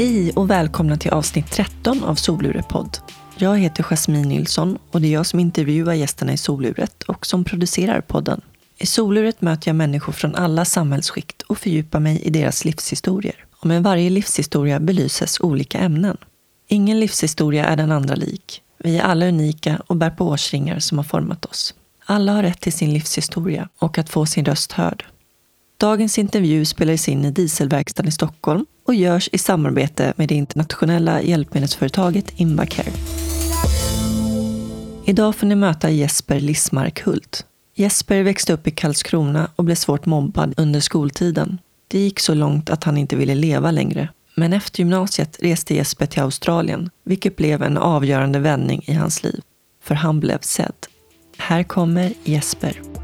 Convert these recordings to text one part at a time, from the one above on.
Hej och välkomna till avsnitt 13 av Solurepodd. Jag heter Jasmine Nilsson och det är jag som intervjuar gästerna i Soluret och som producerar podden. I Soluret möter jag människor från alla samhällsskikt och fördjupar mig i deras livshistorier. Och med varje livshistoria belyses olika ämnen. Ingen livshistoria är den andra lik. Vi är alla unika och bär på årsringar som har format oss. Alla har rätt till sin livshistoria och att få sin röst hörd. Dagens intervju spelades in i Dieselverkstaden i Stockholm och görs i samarbete med det internationella hjälpmedelsföretaget Invacare. Idag får ni möta Jesper Lissmark Hult. Jesper växte upp i Karlskrona och blev svårt mobbad under skoltiden. Det gick så långt att han inte ville leva längre. Men efter gymnasiet reste Jesper till Australien, vilket blev en avgörande vändning i hans liv. För han blev sedd. Här kommer Jesper.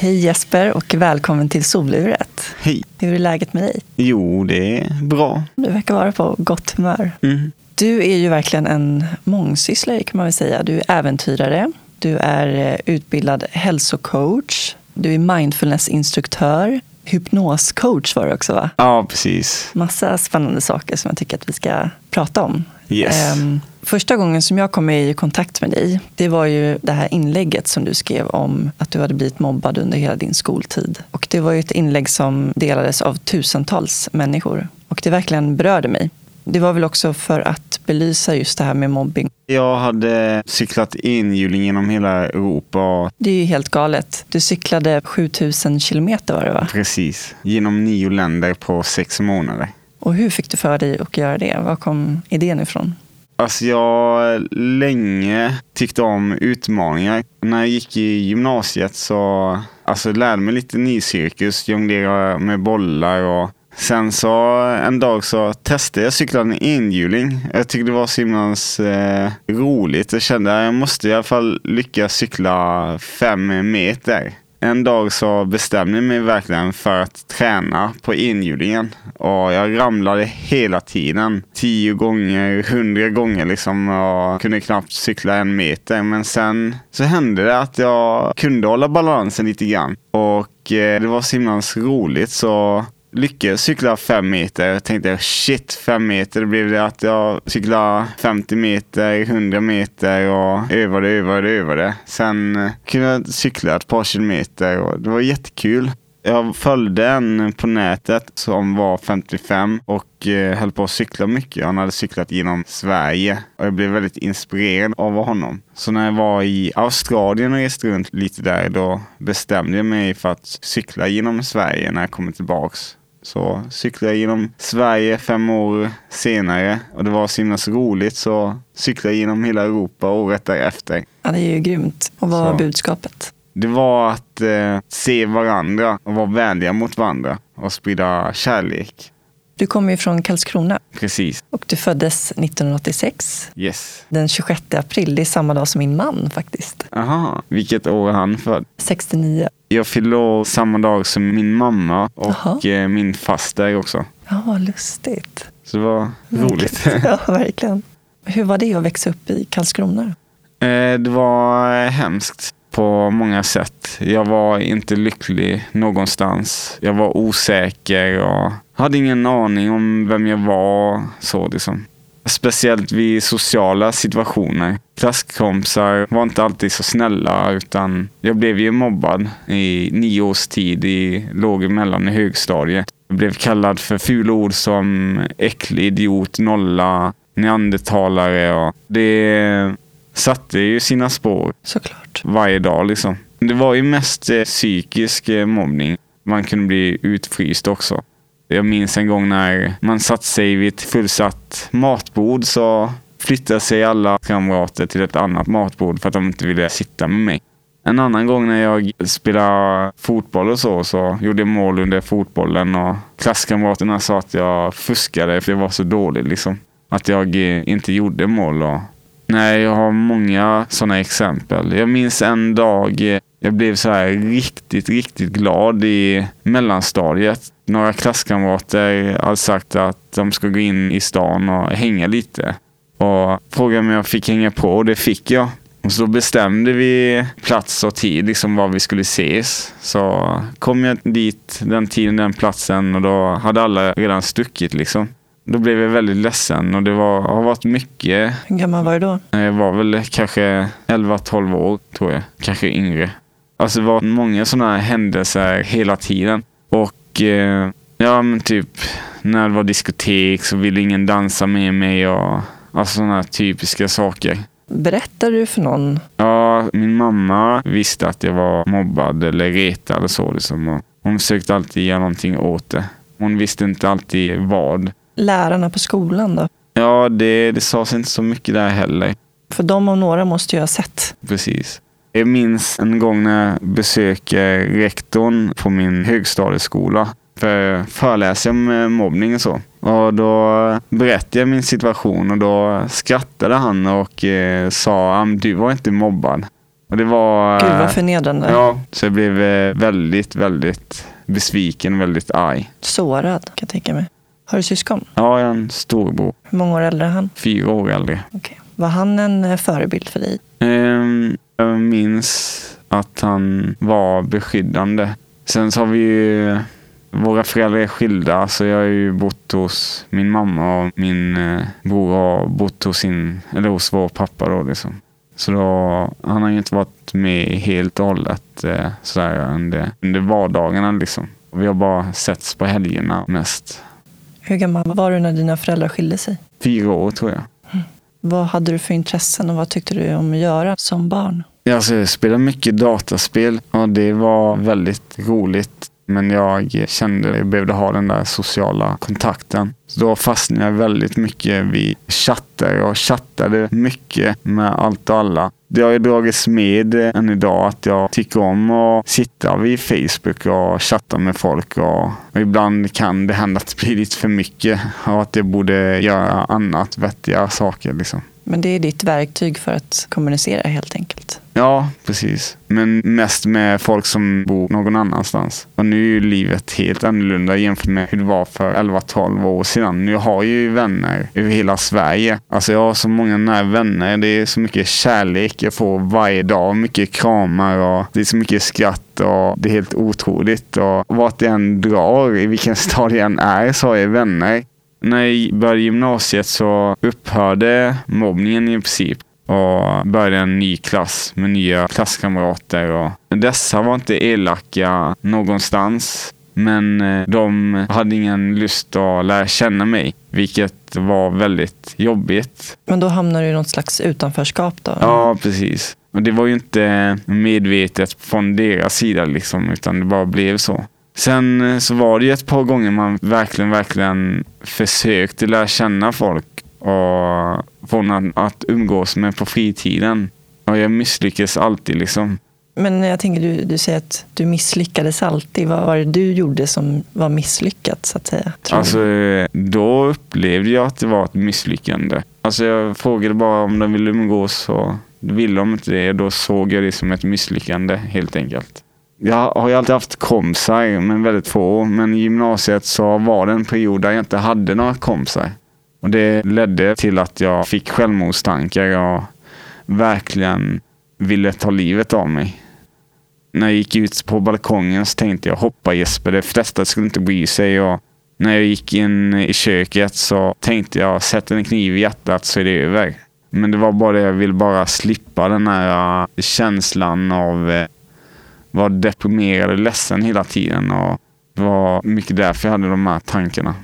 Hej Jesper och välkommen till Soluret. Hej. Hur är läget med dig? Jo, det är bra. Du verkar vara på gott humör. Mm. Du är ju verkligen en mångsysslare kan man väl säga. Du är äventyrare, du är eh, utbildad hälsocoach, du är mindfulnessinstruktör, hypnoscoach var det också va? Ja, precis. Massa spännande saker som jag tycker att vi ska prata om. Yes. Ehm, första gången som jag kom i kontakt med dig, det var ju det här inlägget som du skrev om att du hade blivit mobbad under hela din skoltid. Och det var ju ett inlägg som delades av tusentals människor. Och det verkligen berörde mig. Det var väl också för att belysa just det här med mobbing. Jag hade cyklat enhjuling genom hela Europa. Det är ju helt galet. Du cyklade 7000 kilometer var det va? Precis. Genom nio länder på sex månader. Och hur fick du för dig att göra det? Var kom idén ifrån? Alltså jag har länge tyckte om utmaningar. När jag gick i gymnasiet så alltså, lärde mig lite nycirkus, jonglera med bollar och Sen så en dag så testade jag cykla en enhjuling. Jag tyckte det var så himla eh, roligt. Jag kände att jag måste i alla fall lyckas cykla fem meter. En dag så bestämde jag mig verkligen för att träna på enhjulingen. Och jag ramlade hela tiden. Tio gånger, hundra gånger liksom. Jag kunde knappt cykla en meter. Men sen så hände det att jag kunde hålla balansen lite grann. Och eh, det var så himla roligt så lyckades cykla fem meter. Jag tänkte shit, fem meter. Då blev det att jag cyklade 50 meter, 100 meter och övade, övade, övade. Sen eh, kunde jag cykla ett par kilometer och det var jättekul. Jag följde en på nätet som var 55 och eh, höll på att cykla mycket. Han hade cyklat genom Sverige och jag blev väldigt inspirerad av honom. Så när jag var i Australien och reste runt lite där, då bestämde jag mig för att cykla genom Sverige när jag kommer tillbaks. Så cyklade jag genom Sverige fem år senare och det var så himla så roligt så cyklade jag genom hela Europa året därefter. Ja, det är ju grymt. Och vad var budskapet? Det var att eh, se varandra och vara vänliga mot varandra och sprida kärlek. Du kommer ju från Karlskrona Precis. och du föddes 1986. Yes. Den 26 april, det är samma dag som min man faktiskt. Aha, vilket år är han född? 69. Jag fyllde år samma dag som min mamma och Jaha. eh, min faster också. Ja, vad lustigt. Så det var roligt. Ja, verkligen. Hur var det att växa upp i Karlskrona? Eh, Det var hemskt på många sätt. Jag var inte lycklig någonstans. Jag var osäker och hade ingen aning om vem jag var. Så liksom. Speciellt vid sociala situationer. Klasskompisar var inte alltid så snälla utan jag blev ju mobbad i nio års tid i låg, mellan och högstadiet. Jag blev kallad för fula ord som äcklig, idiot, nolla, neandertalare och det satte ju sina spår Såklart. varje dag liksom. Det var ju mest eh, psykisk eh, mobbning. Man kunde bli utfryst också. Jag minns en gång när man satt sig vid ett fullsatt matbord så flyttade sig alla kamrater till ett annat matbord för att de inte ville sitta med mig. En annan gång när jag spelade fotboll och så, så gjorde jag mål under fotbollen och klasskamraterna sa att jag fuskade för jag var så dålig liksom. Att jag inte gjorde mål och Nej, jag har många sådana exempel. Jag minns en dag jag blev så här riktigt, riktigt glad i mellanstadiet. Några klasskamrater hade sagt att de ska gå in i stan och hänga lite. Och frågade om jag fick hänga på och det fick jag. Och så bestämde vi plats och tid, liksom var vi skulle ses. Så kom jag dit den tiden, den platsen och då hade alla redan stuckit liksom. Då blev jag väldigt ledsen och det var, har varit mycket. Hur gammal var du då? Jag var väl kanske 11-12 år tror jag, kanske yngre. Alltså det var många sådana här händelser hela tiden. Och eh, ja men typ när det var diskotek så ville ingen dansa med mig och alltså sådana här typiska saker. Berättade du för någon? Ja, min mamma visste att jag var mobbad eller retad eller så. Liksom. Och hon försökte alltid göra någonting åt det. Hon visste inte alltid vad. Lärarna på skolan då? Ja, det, det sades inte så mycket där heller. För de om några måste ju ha sett. Precis. Jag minns en gång när jag besöker rektorn på min högstadieskola. För föreläser om eh, mobbning och så. Och då berättade jag min situation och då skrattade han och eh, sa att du var inte mobbad. Och det var... Gud vad förnedrande. Ja, så jag blev eh, väldigt, väldigt besviken, väldigt arg. Sårad kan jag tänka mig. Har du syskon? Ja, jag har en storbror. Hur många år äldre är han? Fyra år äldre. Okay. Var han en eh, förebild för dig? Um, jag minns att han var beskyddande. Sen så har vi ju våra föräldrar är skilda, så jag har ju bott hos min mamma och min eh, bror har bott hos, sin, eller hos vår pappa. Då, liksom. Så då, han har ju inte varit med helt och hållet eh, sådär, under, under vardagarna. Liksom. Vi har bara setts på helgerna mest. Hur gammal var du när dina föräldrar skilde sig? Fyra år tror jag. Vad hade du för intressen och vad tyckte du om att göra som barn? Alltså, jag spelade mycket dataspel och det var väldigt roligt. Men jag kände att jag behövde ha den där sociala kontakten. Så då fastnade jag väldigt mycket vid chatter och chattade mycket med allt och alla. Det har ju dragits med än idag att jag tycker om att sitta vid Facebook och chatta med folk. Och, och ibland kan det hända att det blir lite för mycket och att jag borde göra annat, vettiga saker. Liksom. Men det är ditt verktyg för att kommunicera helt enkelt? Ja, precis. Men mest med folk som bor någon annanstans. Och nu är ju livet helt annorlunda jämfört med hur det var för 11-12 år sedan. Nu har jag ju vänner över hela Sverige. Alltså jag har så många nära vänner. Det är så mycket kärlek jag får varje dag. Mycket kramar och det är så mycket skratt och det är helt otroligt. Och vart jag än drar, i vilken stad jag än är, så har jag vänner. När jag började gymnasiet så upphörde mobbningen i princip och började en ny klass med nya klasskamrater. Och dessa var inte elaka någonstans. Men eh, de hade ingen lust att lära känna mig, vilket var väldigt jobbigt. Men då hamnade du i något slags utanförskap då? Ja, precis. Och det var ju inte medvetet från deras sida, liksom, utan det bara blev så. Sen eh, så var det ju ett par gånger man verkligen, verkligen försökte lära känna folk och få någon att umgås med på fritiden. Och jag misslyckades alltid liksom. Men jag tänker, du, du säger att du misslyckades alltid. Vad var det du gjorde som var misslyckat så att säga? Alltså, då upplevde jag att det var ett misslyckande. Alltså jag frågade bara om de ville umgås och ville de inte det, då såg jag det som ett misslyckande helt enkelt. Jag har ju alltid haft kompisar, men väldigt få. Men i gymnasiet så var det en period där jag inte hade några kompisar. Och det ledde till att jag fick självmordstankar och verkligen ville ta livet av mig. När jag gick ut på balkongen så tänkte jag hoppa Jesper, de flesta skulle inte bry sig. Och när jag gick in i köket så tänkte jag sätt en kniv i hjärtat så är det över. Men det var bara det jag ville bara slippa den här äh, känslan av äh, var deprimerad och ledsen hela tiden. Och det var mycket därför jag hade de här tankarna.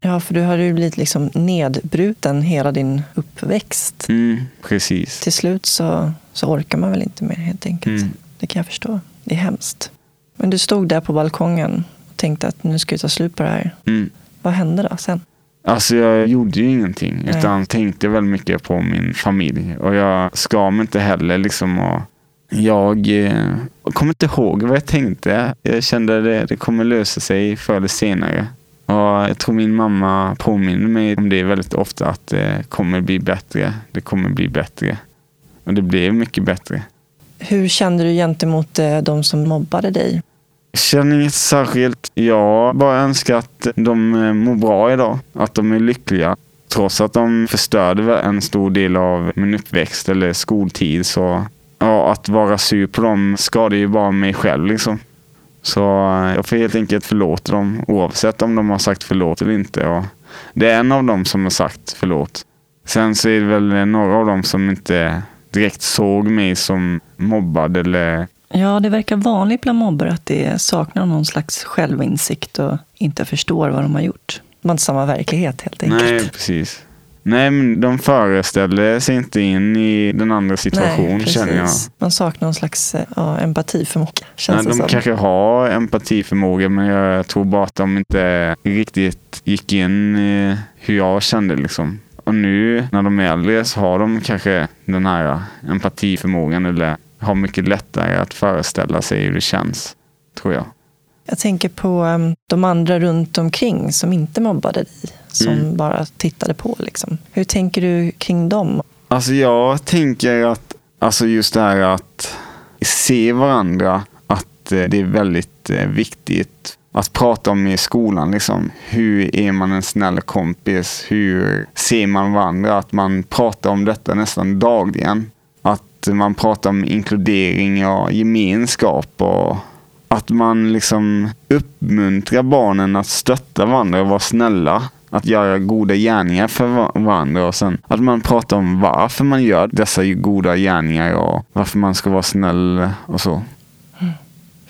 Ja, för du hade ju blivit liksom nedbruten hela din uppväxt. Mm, precis. Till slut så, så orkar man väl inte mer helt enkelt. Mm. Det kan jag förstå. Det är hemskt. Men du stod där på balkongen och tänkte att nu ska vi ta slut på det här. Mm. Vad hände då sen? Alltså jag gjorde ju ingenting. Nej. Utan tänkte väldigt mycket på min familj. Och jag skar mig inte heller liksom. Och jag eh, kommer inte ihåg vad jag tänkte. Jag kände att det, det kommer lösa sig förr eller senare. Och jag tror min mamma påminner mig om det väldigt ofta att det kommer bli bättre. Det kommer bli bättre. Och det blev mycket bättre. Hur kände du gentemot eh, de som mobbade dig? Jag känner inget särskilt. Jag bara önskar att de eh, mår bra idag. Att de är lyckliga. Trots att de förstörde en stor del av min uppväxt eller skoltid så ja, att vara sur på dem skadar ju bara mig själv liksom. Så eh, jag får helt enkelt förlåta dem oavsett om de har sagt förlåt eller inte. Och det är en av dem som har sagt förlåt. Sen så är det väl några av dem som inte direkt såg mig som mobbad eller Ja, det verkar vanligt bland mobbare att det saknar någon slags självinsikt och inte förstår vad de har gjort. De har inte samma verklighet helt enkelt. Nej, precis. Nej, men de föreställer sig inte in i den andra situationen Nej, känner jag. Man saknar någon slags eh, ja, empatiförmåga. Känns Nej, de som. kanske har empatiförmåga men jag tror bara att de inte riktigt gick in i hur jag kände liksom. Och nu när de är äldre så har de kanske den här empatiförmågan eller har mycket lättare att föreställa sig hur det känns, tror jag. Jag tänker på um, de andra runt omkring som inte mobbade dig, som Mm. bara tittade på. Liksom. Hur tänker du kring dem? Alltså jag tänker att alltså just det här att se varandra, att eh, det är väldigt eh, viktigt att prata om i skolan. Liksom. Hur är man en snäll kompis? Hur ser man varandra? Att man pratar om detta nästan dagligen. Att man pratar om inkludering och gemenskap och att man liksom uppmuntrar barnen att stötta varandra och vara snälla. Att göra goda gärningar för va- varandra och sen att man pratar om varför man gör dessa goda gärningar och varför man ska vara snäll och så.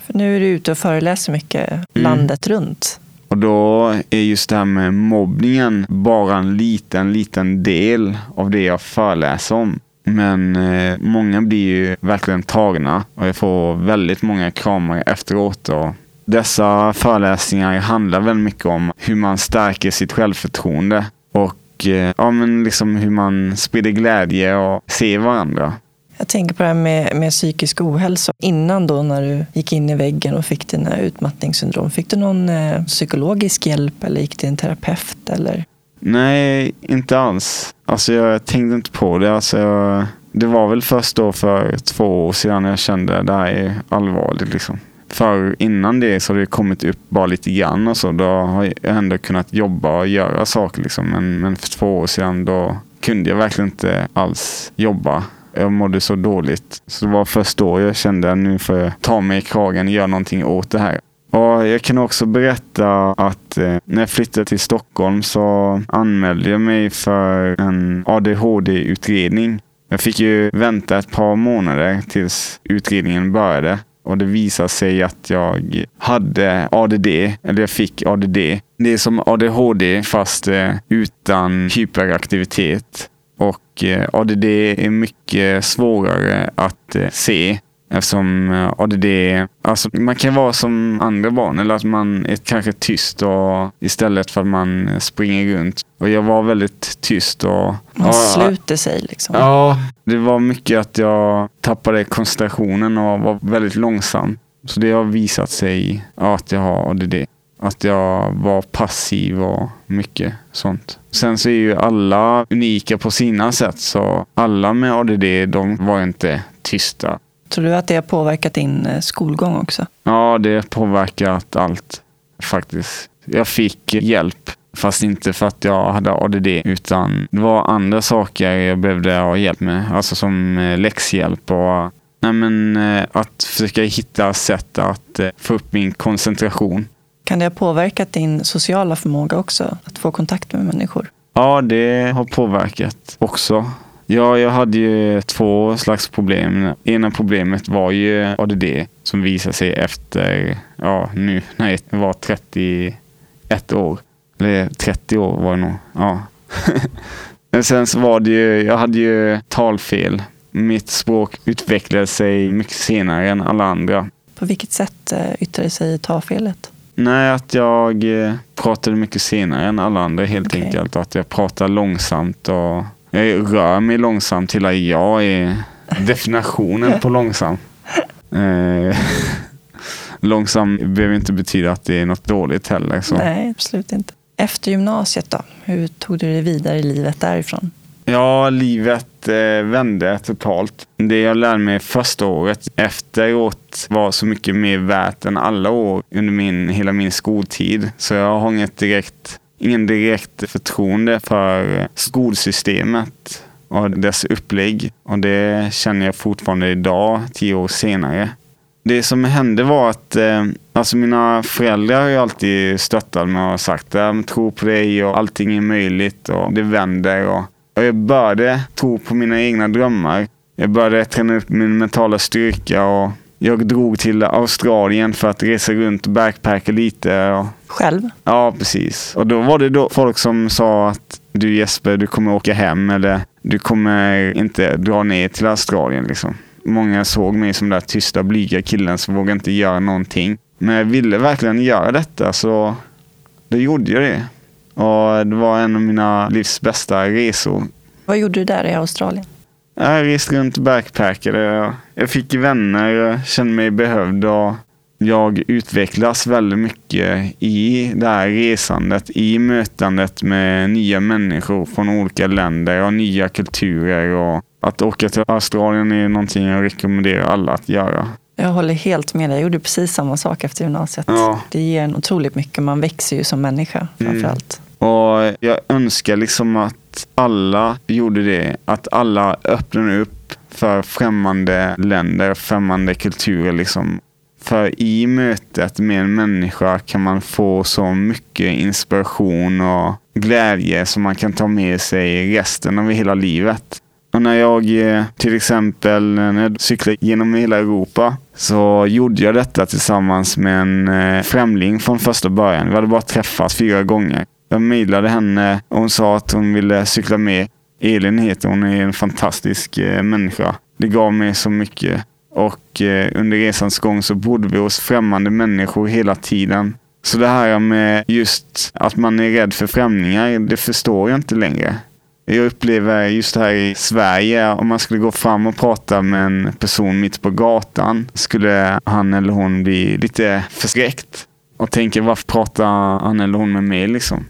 För nu är du ute och föreläser mycket Mm. landet runt. Och då är just det här med mobbningen bara en liten, liten del av det jag föreläser om. Men eh, många blir ju verkligen tagna och jag får väldigt många kramar efteråt. Och dessa föreläsningar handlar väldigt mycket om hur man stärker sitt självförtroende och eh, ja, men liksom hur man sprider glädje och ser varandra. Jag tänker på det här med, med psykisk ohälsa. Innan då när du gick in i väggen och fick dina utmattningssyndrom, fick du någon eh, psykologisk hjälp eller gick till en terapeut? Eller? Nej, inte alls. Alltså jag tänkte inte på det. Alltså jag, det var väl först då för två år sedan jag kände att det här är allvarligt. Liksom. För innan det så har det kommit upp bara lite grann och så. Då har jag ändå kunnat jobba och göra saker. Liksom. Men, men för två år sedan då kunde jag verkligen inte alls jobba. Jag mådde så dåligt. Så det var först då jag kände att nu får jag ta mig i kragen och göra någonting åt det här. Och jag kan också berätta att eh, när jag flyttade till Stockholm så anmälde jag mig för en ADHD-utredning. Jag fick ju vänta ett par månader tills utredningen började. Och det visade sig att jag hade ADD, eller jag fick ADD. Det är som ADHD fast eh, utan hyperaktivitet. Och eh, ADD är mycket svårare att eh, se Eftersom eh, ADD, alltså man kan vara som andra barn eller att man är kanske tyst och istället för att man springer runt. Och jag var väldigt tyst och... Man sluter sig liksom. Ja, det var mycket att jag tappade koncentrationen och var väldigt långsam. Så det har visat sig att jag har ADD. Att jag var passiv och mycket sånt. Sen så är ju alla unika på sina sätt. Så alla med ADD, de var inte tysta. Tror du att det har påverkat din eh, skolgång också? Ja, det har påverkat allt faktiskt. Jag fick hjälp, fast inte för att jag hade ADD, utan det var andra saker jag behövde ha hjälp med. Alltså som eh, läxhjälp och nej men, eh, att försöka hitta sätt att få upp min koncentration. Kan det ha påverkat din sociala förmåga också? Att få kontakt med människor? Ja, det har påverkat också. Ja, jag hade ju två slags problem. Ena problemet var ju ADD som visade sig efter, ja nu när jag var 31 år. Eller 30 år var det nog. Ja. Men sen så var det ju, jag hade ju talfel. Mitt språk utvecklade sig mycket senare än alla andra. På vilket sätt eh, yttrar det sig i tafelet? Nej, att jag eh, pratade mycket senare än alla andra helt Okej. enkelt. Att jag pratar långsamt och jag rör mig långsamt till att jag är definitionen på långsam. Eh, långsam behöver inte betyda att det är något dåligt heller. Så. Nej, absolut inte. Efter gymnasiet då? Hur tog du dig vidare i livet därifrån? Ja, livet eh, vände totalt. Det jag lärde mig första året efteråt var så mycket mer värt än alla år under min, hela min skoltid. Så jag har inget direkt, ingen direkt förtroende för skolsystemet och dess upplägg. Och det känner jag fortfarande idag, tio år senare. Det som hände var att eh, alltså mina föräldrar har ju alltid stöttat mig och sagt att tro på dig och allting är möjligt och det vänder. Och, och jag började tro på mina egna drömmar. Jag började träna upp min mentala styrka och jag drog till Australien för att resa runt och backpacka lite. Och... Själv? Ja, precis. Och då var det då folk som sa att du Jesper, du kommer åka hem eller du kommer inte dra ner till Australien. Liksom. Många såg mig som den tysta, blyga killen som vågade inte göra någonting. Men jag ville verkligen göra detta så då gjorde jag det. Och det var en av mina livs bästa resor. Vad gjorde du där i Australien? Jag reste runt och backpackade. Jag fick vänner, jag kände mig behövd och jag utvecklas väldigt mycket i det här resandet, i mötandet med nya människor från olika länder och nya kulturer. Och att åka till Australien är någonting jag rekommenderar alla att göra. Jag håller helt med dig. Jag gjorde precis samma sak efter gymnasiet. Ja. Det ger en otroligt mycket. Man växer ju som människa framför allt. Och jag önskar liksom att alla gjorde det. Att alla öppnade upp för främmande länder, främmande kulturer. Liksom. För i mötet med en människa kan man få så mycket inspiration och glädje som man kan ta med sig resten av hela livet. Och när jag eh, till exempel när jag cyklade genom hela Europa så gjorde jag detta tillsammans med en eh, främling från första början. Vi hade bara träffats fyra gånger. Jag mejlade henne och hon sa att hon ville cykla med. Elin heter hon, är en fantastisk eh, människa. Det gav mig så mycket. Och eh, under resans gång så bodde vi hos främmande människor hela tiden. Så det här med just att man är rädd för främlingar, det förstår jag inte längre. Jag upplever just det här i Sverige, om man skulle gå fram och prata med en person mitt på gatan, skulle han eller hon bli lite förskräckt och tänka varför pratar han eller hon med mig liksom?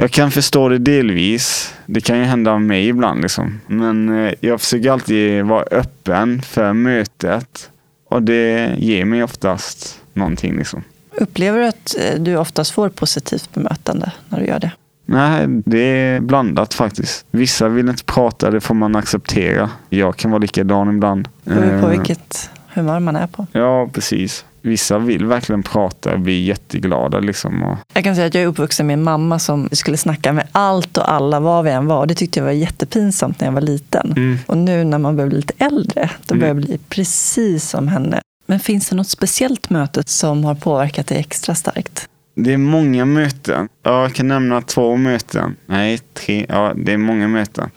Jag kan förstå det delvis. Det kan ju hända mig ibland liksom. Men eh, jag försöker alltid vara öppen för mötet och det ger mig oftast någonting liksom. Upplever du att eh, du oftast får positivt bemötande när du gör det? Nej, det är blandat faktiskt. Vissa vill inte prata, det får man acceptera. Jag kan vara likadan ibland. Det beror på Eh, vilket humör man är på. Ja, precis. Vissa vill verkligen prata och bli jätteglada liksom. Och, Jag kan säga att jag är uppvuxen med en mamma som skulle snacka med allt och alla var vi än var. Det tyckte jag var jättepinsamt när jag var liten. Mm. Och nu när man börjar bli lite äldre, då börjar jag bli precis som henne. Men finns det något speciellt möte som har påverkat dig extra starkt? Det är många möten. Ja, jag kan nämna två möten. Nej, tre. Ja, det är många möten.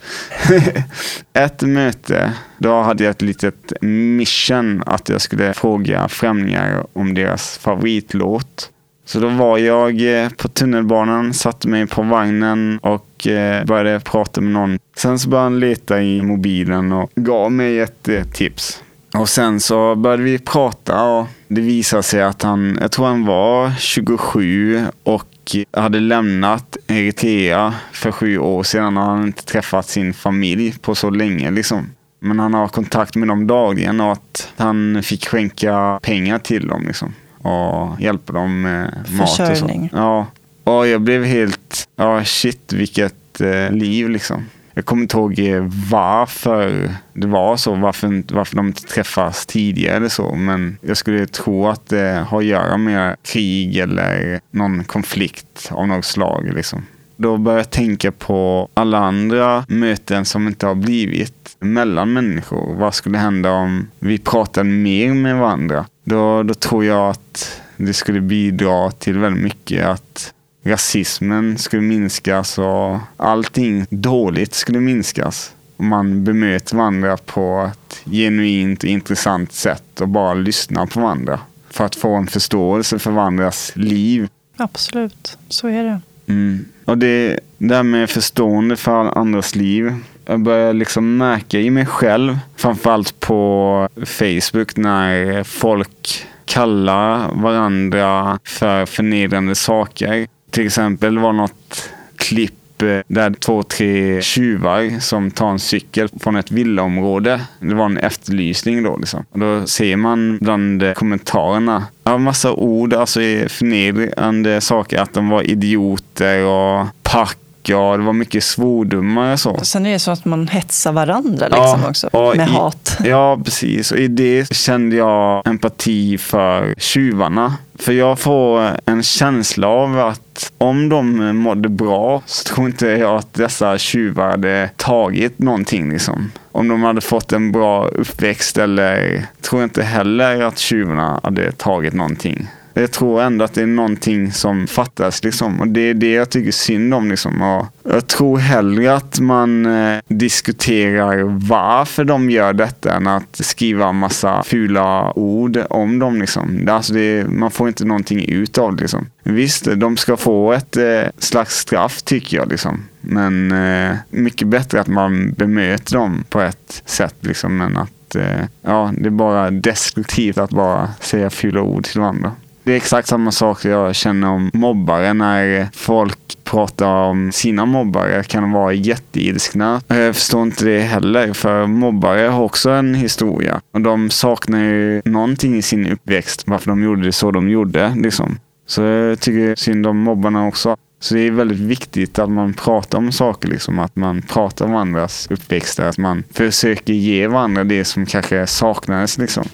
ett möte, då hade jag ett litet mission att jag skulle fråga främlingar om deras favoritlåt. Så då var jag eh, på tunnelbanan, satte mig på vagnen och eh, började prata med någon. Sen så började han leta i mobilen och gav mig ett eh, tips. Och sen så började vi prata och det visade sig att han, jag tror han var 27 och hade lämnat Eritrea för sju år sedan och han hade inte träffat sin familj på så länge liksom. Men han har kontakt med dem dagligen och att han fick skänka pengar till dem liksom. Och hjälpa dem med mat och så. Ja. Och jag blev helt, ja shit vilket eh, liv liksom. Jag kommer inte ihåg eh, varför det var så, varför, varför de inte träffas tidigare eller så. Men jag skulle tro att det har att göra med krig eller någon konflikt av något slag. Liksom. Då började jag tänka på alla andra möten som inte har blivit mellan människor. Vad skulle hända om vi pratade mer med varandra? Då, då tror jag att det skulle bidra till väldigt mycket att rasismen skulle minskas och allting dåligt skulle minskas. Om man bemöter varandra på ett genuint och intressant sätt och bara lyssnar på varandra. För att få en förståelse för varandras liv. Absolut, så är det. Mm. Och det, det här med förstående för andras liv. Jag börjar liksom märka i mig själv, framförallt på Facebook när folk kallar varandra för förnedrande saker. Till exempel var något klipp eh, där två, tre tjuvar som tar en cykel från ett villaområde. Det var en efterlysning då. Liksom. Och då ser man bland eh, kommentarerna ja, massa ord, alltså förnedrande saker. Att de var idioter och pack Ja, det var mycket svordomar och så. Sen är det så att man hetsar varandra liksom Ja, också. Med i- hat. Ja, precis. Och i det kände jag empati för tjuvarna. För jag får en känsla av att om de mådde bra så tror inte jag att dessa tjuvar hade tagit någonting. Liksom. Om de hade fått en bra uppväxt eller tror jag inte heller att tjuvarna hade tagit någonting. Jag tror ändå att det är någonting som fattas liksom. Och det är det jag tycker synd om liksom. Och jag tror hellre att man eh, diskuterar varför de gör detta än att skriva massa fula ord om dem liksom. Alltså det, man får inte någonting ut av det liksom. Visst, de ska få ett eh, slags straff tycker jag liksom. Men eh, mycket bättre att man bemöter dem på ett sätt liksom. än att eh, ja, det är bara destruktivt att bara säga fula ord till varandra. Det är exakt samma sak jag känner om mobbare när folk pratar om sina mobbare kan de vara jätteilskna. Jag förstår inte det heller för mobbare har också en historia och de saknar ju någonting i sin uppväxt varför de gjorde det så de gjorde. Liksom. Så jag tycker synd om mobbarna också. Så det är väldigt viktigt att man pratar om saker, liksom, att man pratar om andras uppväxter, att man försöker ge varandra det som kanske saknades. Liksom.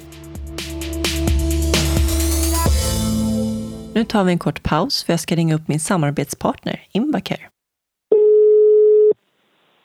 Nu tar vi en kort paus för jag ska ringa upp min samarbetspartner Invacare.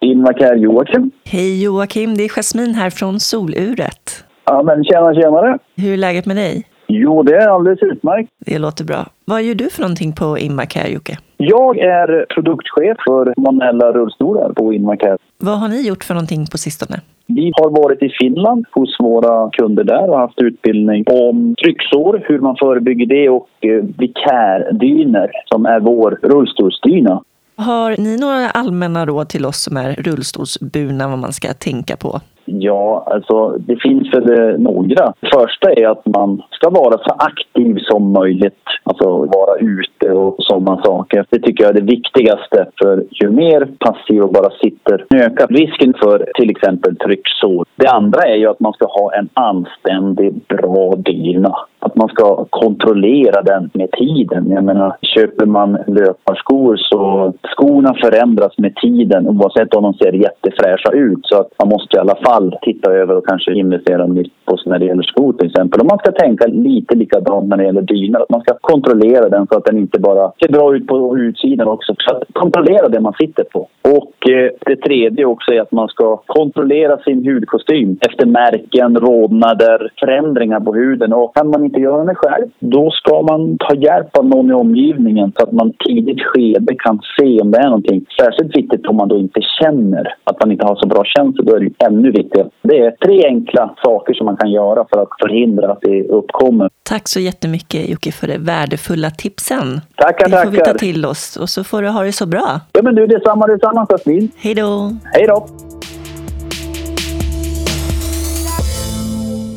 Invacare Joakim. Hej Joakim, det är Jasmin här från Soluret. Ja, men tjena, tjenare. Hur är läget med dig? Jo, det är alldeles utmärkt. Det låter bra. Vad gör du för någonting på Invacare Jocke? Jag är produktchef för manuella rullstolar på Invacare. Vad har ni gjort för någonting på sistone? Vi har varit i Finland hos våra kunder där och haft utbildning om trycksår, hur man förebygger det och eh, vikärdyner som är vår rullstolsdyna. Har ni några allmänna råd till oss som är rullstolsburna vad man ska tänka på? Ja, alltså det finns väl eh, några. Det första är att man ska vara så aktiv som möjligt. Alltså vara ute och sådana saker. Det tycker jag är det viktigaste. För ju mer passiv och bara sitter ökar risken för till exempel trycksår. Det andra är ju att man ska ha en anständig, bra dyna. Att man ska kontrollera den med tiden. Jag menar, köper man löparskor så skorna förändras med tiden oavsett om de ser jättefräscha ut. Så att man måste i alla fall titta över och kanske investera nytt på när det gäller skor till exempel. Och man ska tänka lite likadant när det gäller dynor. Att man ska kontrollera den så att den inte bara ser bra ut på utsidan också. Så att kontrollera det man sitter på. Och eh, det tredje också är att man ska kontrollera sin hudkostym efter märken, rodnader, förändringar på huden. Och kan man inte göra det själv, då ska man ta hjälp av någon i omgivningen så att man tidigt skede kan se om det är någonting. Särskilt viktigt om man då inte känner att man inte har så bra känsel. Då är det ännu viktigare. Det är tre enkla saker som man kan göra för att förhindra att det uppkommer. Tack så jättemycket Jocke för de värdefulla tipsen. Tackar, Det får vi ta tackar. till oss och så får du ha det så bra. Ja, men du, detsamma, detsamma Jasmin. Hej då! Hej då!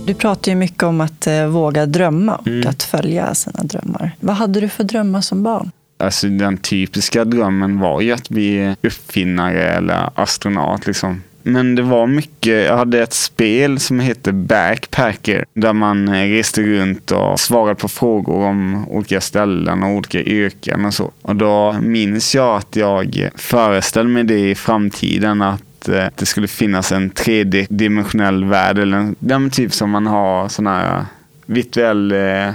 Du pratar ju mycket om att eh, våga drömma och Mm. att följa sina drömmar. Vad hade du för drömmar som barn? Alltså den typiska drömmen var ju att bli uppfinnare eller astronaut liksom. Men det var mycket, jag hade ett spel som hette Backpacker där man eh, reste runt och svarade på frågor om olika ställen och olika yrken och så. Och då minns jag att jag föreställde mig det i framtiden att det skulle finnas en tredimensionell värld eller en, den typ som man har sån här virtuell eh,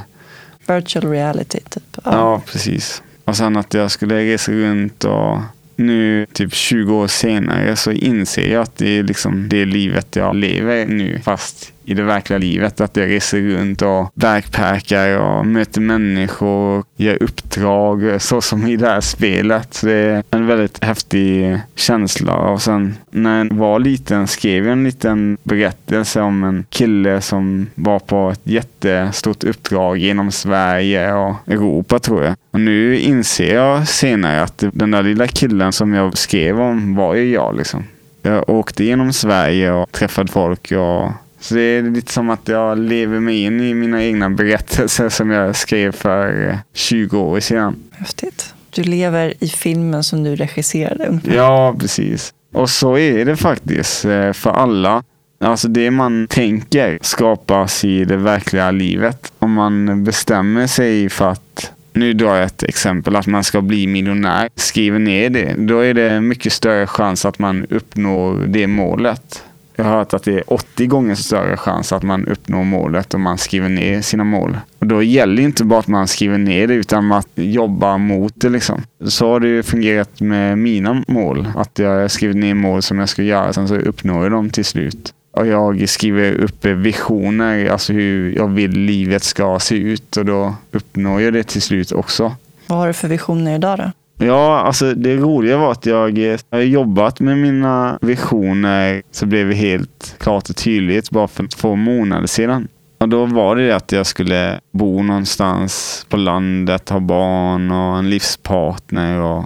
Virtual reality, typ. Ja, precis. Och sen att jag skulle resa runt och nu, typ 20 år senare, så inser jag att det är liksom det livet jag lever nu, fast i det verkliga livet. Att jag reser runt och backpackar och möter människor, gör uppdrag, så som i det här spelet. Så det är en väldigt häftig känsla. Och sen när jag var liten skrev jag en liten berättelse om en kille som var på ett jättestort uppdrag genom Sverige och Europa tror jag. Och nu inser jag senare att den där lilla killen som jag skrev om var ju jag liksom. Jag åkte genom Sverige och träffade folk och så det är lite som att jag lever mig in i mina egna berättelser som jag skrev för eh, 20 år sedan. Häftigt. Du lever i filmen som du regisserade. Ja, precis. Och så är det faktiskt eh, för alla. Alltså det man tänker skapas i det verkliga livet. Om man bestämmer sig för att nu drar jag ett exempel, att man ska bli miljonär, skriver ner det, då är det mycket större chans att man uppnår det målet. Jag har hört att det är 80 gånger större chans att man uppnår målet om man skriver ner sina mål. Och då gäller det inte bara att man skriver ner det utan att jobba mot det. Liksom. Så har det ju fungerat med mina mål. Att jag har skrivit ner mål som jag ska göra, sen så uppnår jag dem till slut. Och jag skriver upp visioner, alltså hur jag vill livet ska se ut och då uppnår jag det till slut också. Vad har du för visioner idag då? Ja, alltså det roliga var att eh, jag har jobbat med mina visioner så blev det helt klart och tydligt bara för två månader sedan. Och då var det att jag skulle bo någonstans på landet, ha barn och en livspartner. Och...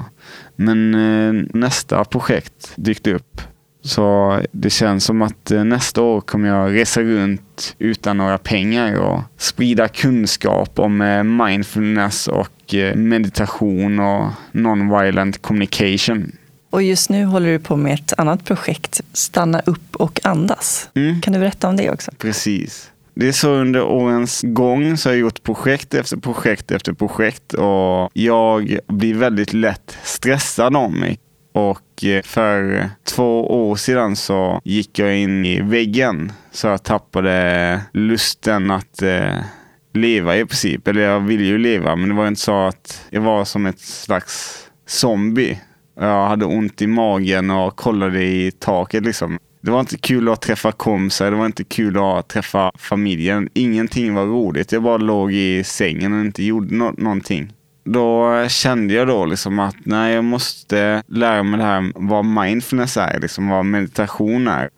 Men eh, nästa projekt dykte upp. Så det känns som att eh, nästa år kommer jag resa runt utan några pengar och sprida kunskap om eh, mindfulness och eh, meditation och non-violent communication. Och just nu håller du på med ett annat projekt, Stanna upp och andas. Mm. Kan du berätta om det också? Precis. Det är så under årens gång så har jag gjort projekt efter projekt efter projekt och jag blir väldigt lätt stressad om mig. Och eh, för två år sedan så gick jag in i väggen. Så jag tappade lusten att eh, leva i princip. Eller jag ville ju leva, men det var inte så att jag var som ett slags zombie. Jag hade ont i magen och kollade i taket liksom. Det var inte kul att träffa kompisar, det var inte kul att träffa familjen. Ingenting var roligt. Jag bara låg i sängen och inte gjorde no någonting då kände jag då liksom att nej, jag måste lära mig det här vad mindfulness är, liksom vad meditation är.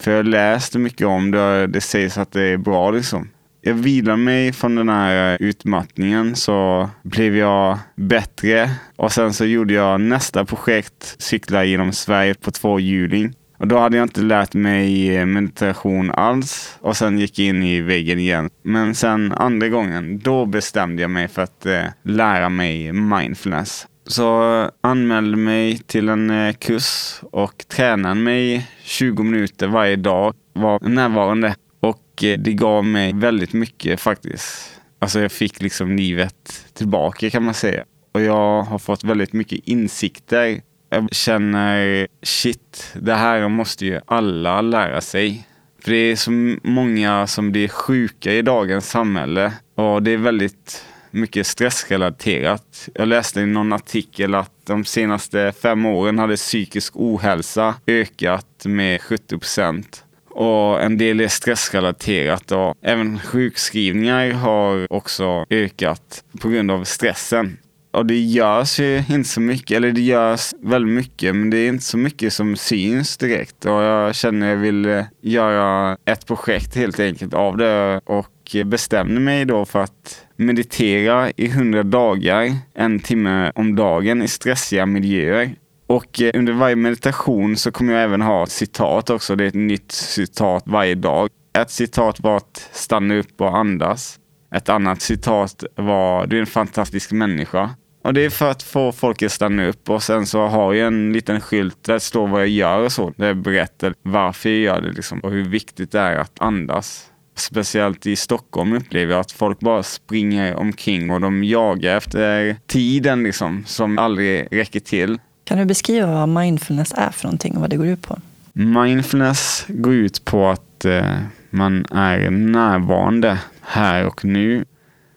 För jag läste mycket om det det sägs att det är bra liksom. Jag vilade mig från den här eh, utmattningen så blev jag bättre och sen så gjorde jag nästa projekt, cykla genom Sverige på tvåhjuling. Och då hade jag inte lärt mig eh, meditation alls och sen gick jag in i väggen igen. Men sen andra gången, då bestämde jag mig för att eh, lära mig mindfulness. Så anmälde mig till en eh, kurs och tränade mig 20 minuter varje dag. Var närvarande och eh, det gav mig väldigt mycket faktiskt. Alltså jag fick liksom livet tillbaka kan man säga. Och jag har fått väldigt mycket insikter jag känner shit, det här måste ju alla lära sig. För det är så många som blir sjuka i dagens samhälle och det är väldigt mycket stressrelaterat. Jag läste i någon artikel att de senaste fem åren hade psykisk ohälsa ökat med 70 procent. Och en del är stressrelaterat och även sjukskrivningar har också ökat på grund av stressen och det görs ju inte så mycket, eller det görs väldigt mycket, men det är inte så mycket som syns direkt. Och jag känner att jag vill eh, göra ett projekt helt enkelt av det och bestämde mig då för att meditera i hundra dagar, en timme om dagen i stressiga miljöer. Och eh, under varje meditation så kommer jag även ha citat också. Det är ett nytt citat varje dag. Ett citat var att stanna upp och andas. Ett annat citat var du är en fantastisk människa. Och det är för att få folk att stanna upp och sen så har jag en liten skylt där det står vad jag gör och så. Där jag berättar varför jag gör det liksom och hur viktigt det är att andas. Speciellt i Stockholm upplever jag att folk bara springer omkring och de jagar efter tiden liksom som aldrig räcker till. Kan du beskriva vad mindfulness är för någonting och vad det går ut på? Mindfulness går ut på att eh, man är närvarande här och nu.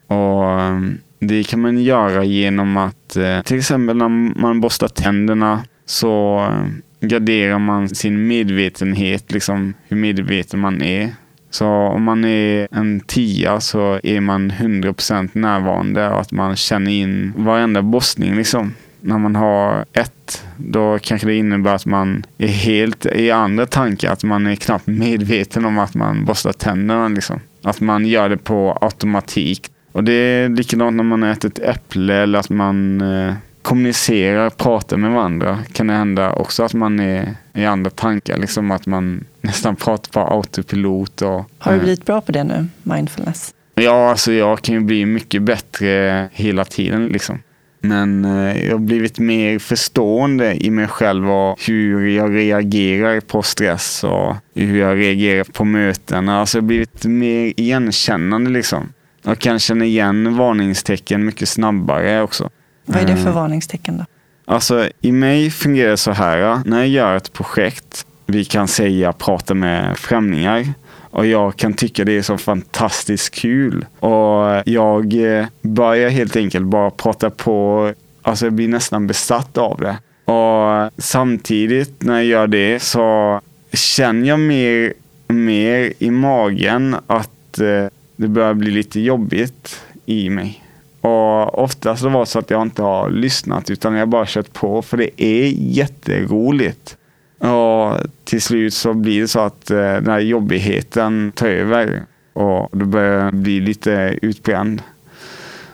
Och det kan man göra genom att eh, till exempel när man borstar tänderna så garderar graderar man sin medvetenhet, liksom hur medveten man är. Så om man är en tia så är man 100% närvarande och att man känner in varenda borstning liksom. När man har ett, då kanske det innebär att man är helt i andra tankar. Att man är knappt medveten om att man borstar tänderna. Liksom. Att man gör det på automatik. Och det är likadant när man äter ett äpple eller att man eh, kommunicerar, pratar med varandra. Kan det hända också att man är i andra tankar, liksom att man nästan pratar på autopilot. Och, har du eh, blivit bra på det nu, mindfulness? Ja, alltså jag kan ju bli mycket bättre hela tiden liksom. Men eh, jag har blivit mer förstående i mig själv och hur jag reagerar på stress och hur jag reagerar på möten. Alltså jag har blivit mer igenkännande liksom. Jag kan känna igen varningstecken mycket snabbare också. Vad är det för Mm. varningstecken då? Alltså i mig fungerar det så här. När jag gör ett projekt, vi kan säga prata med främlingar. Och jag kan tycka det är så fantastiskt kul. Och jag eh, börjar helt enkelt bara prata på. Alltså jag blir nästan besatt av det. Och samtidigt när jag gör det så känner jag mer, mer i magen att eh, det börjar bli lite jobbigt i mig. Och oftast har det varit så att jag inte har lyssnat utan jag har bara kört på för det är jätteroligt. Och till slut så blir det så att eh, den här jobbigheten tar över och då börjar jag bli lite utbränd.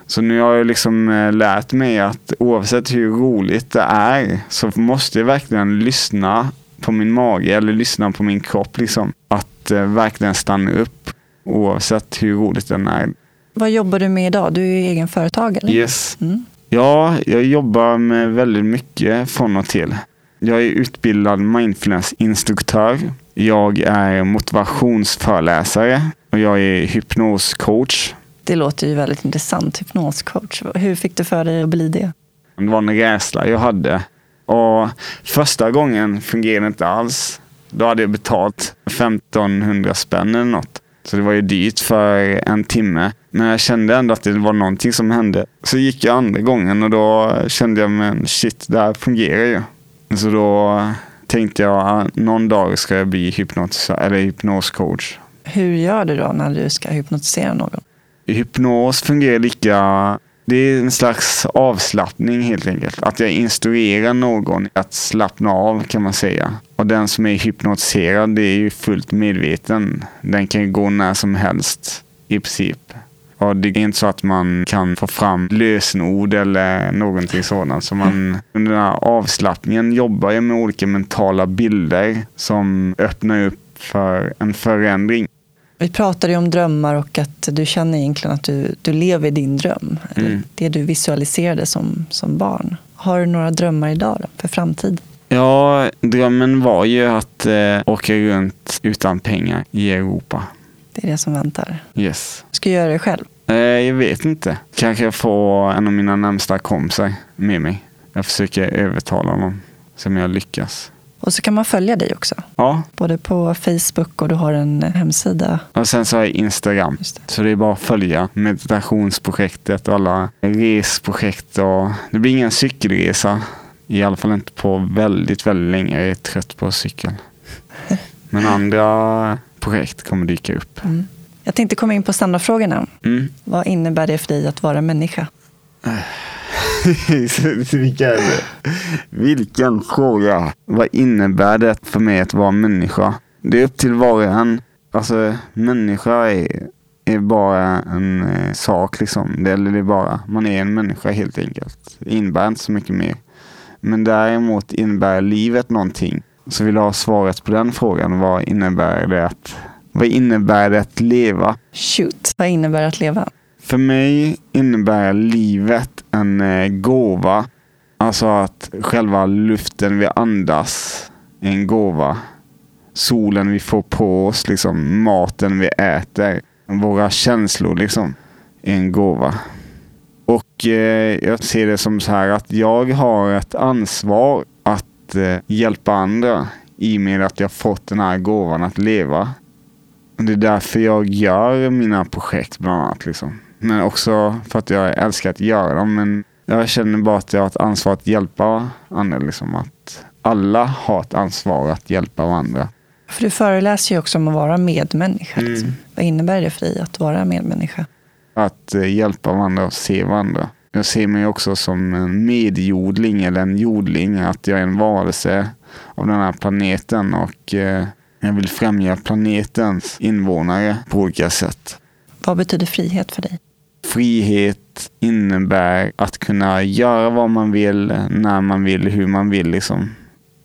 Så nu har jag liksom eh, lärt mig att oavsett hur roligt det är så måste jag verkligen lyssna på min mage eller lyssna på min kropp. Liksom. Att eh, verkligen stanna upp oavsett hur roligt den är. Vad jobbar du med idag? Du är egen företagare. Yes. Mm. Ja, jag jobbar med väldigt mycket från och till. Jag är utbildad mindfulness-instruktör. Jag är motivationsföreläsare och jag är hypnoscoach. Det låter ju väldigt intressant, hypnoscoach. Hur fick du för dig att bli det? Det var en rädsla jag hade. Och första gången fungerade det inte alls. Då hade jag betalt 1500 spänn eller något. Så det var ju dyrt för en timme. Men jag kände ändå att det var någonting som hände. Så gick jag andra gången och då kände jag, men shit, det här fungerar ju. Så då tänkte jag, ah, någon dag ska jag bli hypnos, eller hypnoscoach. Hur gör du då när du ska hypnotisera någon? Hypnos fungerar lika... Det är en slags avslappning helt enkelt. Att jag instruerar någon att slappna av kan man säga. Och den som är hypnotiserad det är ju fullt medveten. Den kan ju gå när som helst i princip. Och det är inte så att man kan få fram lösenord eller någonting sådant. Så man, under den här avslappningen jobbar jag med olika mentala bilder som öppnar upp för en förändring. Vi pratade ju om drömmar och att du känner egentligen att du, du lever din dröm. Mm. Det du visualiserade som, som barn. Har du några drömmar idag då, för framtiden? Ja, drömmen var ju att eh, åka runt utan pengar i Europa. Det är det som väntar. Yes. Ska jag göra det själv? Eh, jag vet inte. Kanske jag får en av mina närmsta kompisar med mig. Jag försöker övertala honom. Se om jag lyckas. Och så kan man följa dig också. Ja, Både på Facebook och du har en hemsida. och sen så har jag Instagram. Det. Så det är bara att följa meditationsprojektet och alla resprojekt. Och det blir ingen cykelresa. I alla fall inte på väldigt, väldigt länge. Jag är trött på cykel. Men andra projekt kommer dyka upp. Mm. Jag tänkte komma in på standardfrågorna. Mm. Vad innebär det för dig att vara människa? vilken. Vilken fråga. Vad innebär det för mig att vara människa? Det är upp till var och en. Alltså människa är, är bara en eh, sak liksom. Det, eller det är bara, man är en människa helt enkelt. Det innebär inte så mycket mer. Men däremot innebär livet någonting. Så vill jag ha svaret på den frågan. Vad innebär det att, vad innebär det att leva? Shoot. Vad innebär att leva? För mig innebär livet en eh, gåva. Alltså att själva luften vi andas är en gåva. Solen vi får på oss, liksom, maten vi äter, våra känslor liksom, är en gåva. Och eh, jag ser det som så här att jag har ett ansvar att eh, hjälpa andra i och med att jag fått den här gåvan att leva. Och Det är därför jag gör mina projekt bland annat. Liksom. Men också för att jag älskar att göra dem. Men jag känner bara att jag har ett ansvar att hjälpa andra. Liksom. Att alla har ett ansvar att hjälpa varandra. För du föreläser ju också om att vara medmänniska. Mm. Liksom. Vad innebär det för dig att vara medmänniska? Att eh, hjälpa varandra och se varandra. Jag ser mig också som en medjordling eller en jordling. Att jag är en varelse av den här planeten. Och eh, jag vill främja planetens invånare på olika sätt. Vad betyder frihet för dig? Frihet innebär att kunna göra vad man vill, när man vill, hur man vill. Liksom,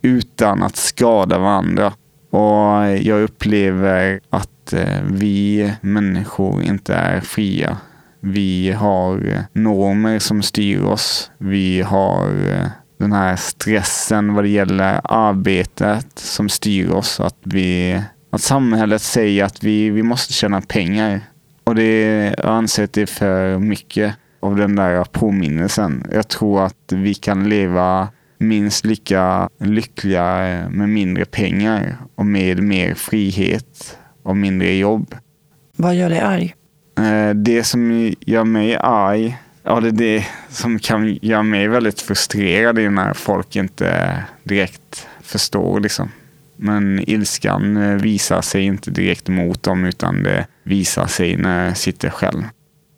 utan att skada varandra. Och jag upplever att eh, vi människor inte är fria. Vi har eh, normer som styr oss. Vi har eh, den här stressen vad det gäller arbetet som styr oss. Att, vi, att samhället säger att vi, vi måste tjäna pengar. Och det, jag anser att det är för mycket av den där påminnelsen. Jag tror att vi kan leva minst lika lyckliga med mindre pengar och med mer frihet och mindre jobb. Vad gör dig arg? Eh, det som gör mig arg, ja det är det som kan göra mig väldigt frustrerad är när folk inte direkt förstår liksom. Men ilskan eh, visar sig inte direkt mot dem utan det visar sig när jag sitter själv.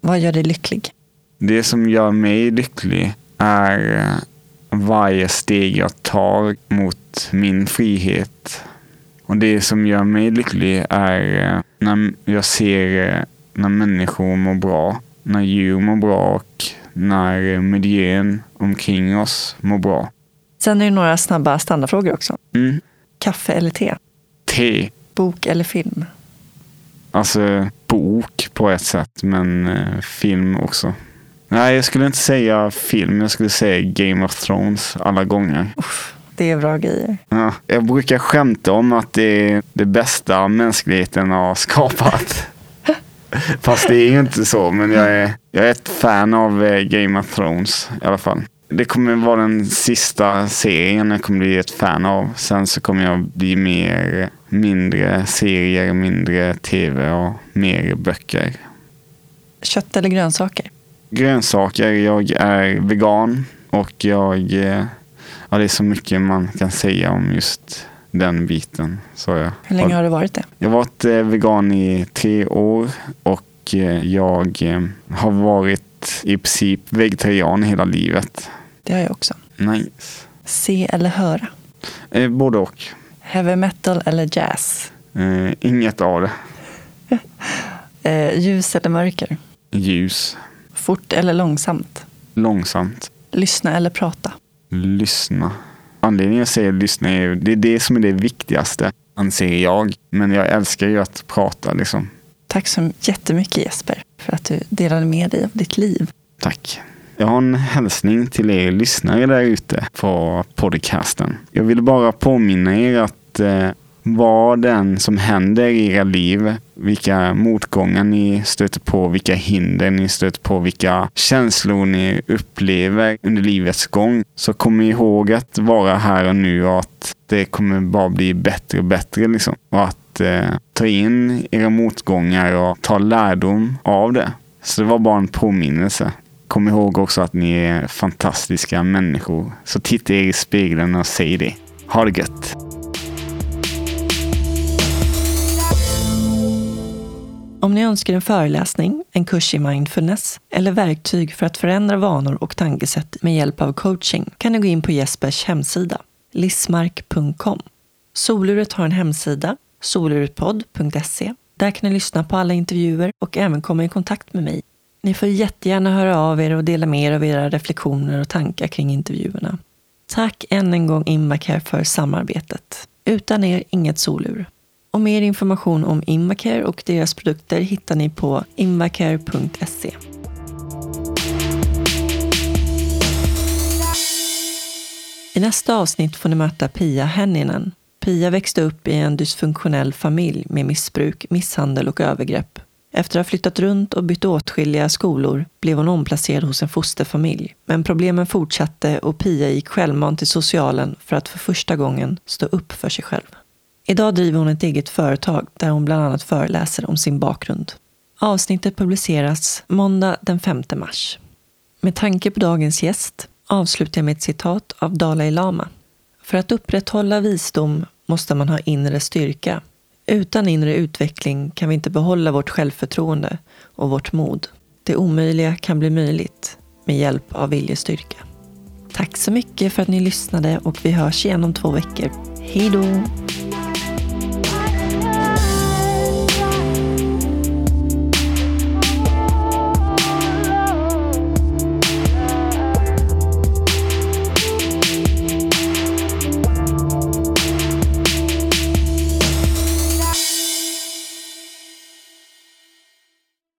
Vad gör dig lycklig? Det som gör mig lycklig är eh, varje steg jag tar mot min frihet. Och det som gör mig lycklig är när jag ser när människor mår bra, när djur mår bra och när miljön omkring oss mår bra. Sen är det några snabba standardfrågor också. Mm. Kaffe eller te? Te. Bok eller film? Alltså bok på ett sätt, men eh, film också. Nej, jag skulle inte säga film. Jag skulle säga Game of Thrones alla gånger. Uff, det är bra grejer. Ja, jag brukar skämta om att det är det bästa mänskligheten har skapat. Fast det är ju inte så, men jag är, jag är ett fan av eh, Game of Thrones i alla fall. Det kommer vara den sista serien jag kommer bli ett fan av. Sen så kommer jag bli mer, mindre serier, mindre tv och mer böcker. Kött eller grönsaker? Grönsaker. Jag är vegan och jag... Eh, ja, det är så mycket man kan säga om just den biten. Så jag Hur länge har du varit det? Jag har varit eh, vegan i tre år och eh, jag har varit i princip vegetarian hela livet. Det har jag också. Nice. Se eller höra? Eh, både och. Heavy metal eller jazz? Eh, inget av det. eh, ljus eller mörker? Ljus. Fort eller långsamt? Långsamt. Lyssna eller prata? Lyssna. Anledningen jag säger lyssna är det är det som är det viktigaste, anser jag. Men jag älskar ju att prata liksom. Tack så jättemycket Jesper för att du delade med dig av ditt liv. Tack. Jag har en hälsning till er lyssnare där ute på podcasten. Jag vill bara påminna er att eh, vad den som händer i era liv, vilka motgångar ni stöter på, vilka hinder ni stöter på, vilka känslor ni upplever under livets gång, så kom ihåg att vara här och nu och att det kommer bara bli bättre och bättre. Liksom. Och att eh, ta in era motgångar och ta lärdom av det. Så det var bara en påminnelse. Kom ihåg också att ni är fantastiska människor. Så titta er i spegeln och säg det. Ha det gött! Om ni önskar en föreläsning, en kurs i mindfulness eller verktyg för att förändra vanor och tankesätt med hjälp av coaching kan ni gå in på Jespers hemsida, lismark.com. Soluret har en hemsida, soluretpodd.se. Där kan ni lyssna på alla intervjuer och även komma i kontakt med mig ni får jättegärna höra av er och dela med er av era reflektioner och tankar kring intervjuerna. Tack än en gång Invacare för samarbetet. Utan er inget solur. Och mer information om Invacare och deras produkter hittar ni på invacare.se. I nästa avsnitt får ni möta Pia Henninen. Pia växte upp i en dysfunktionell familj med missbruk, misshandel och övergrepp. Efter att ha flyttat runt och bytt åtskilliga skolor blev hon omplacerad hos en fosterfamilj. Men problemen fortsatte och Pia gick självmant till socialen för att för första gången stå upp för sig själv. Idag driver hon ett eget företag där hon bland annat föreläser om sin bakgrund. Avsnittet publiceras måndag den 5 mars. Med tanke på dagens gäst avslutar jag med ett citat av Dalai Lama. För att upprätthålla visdom måste man ha inre styrka utan inre utveckling kan vi inte behålla vårt självförtroende och vårt mod. Det omöjliga kan bli möjligt med hjälp av viljestyrka. Tack så mycket för att ni lyssnade och vi hörs igen om två veckor. Hej då!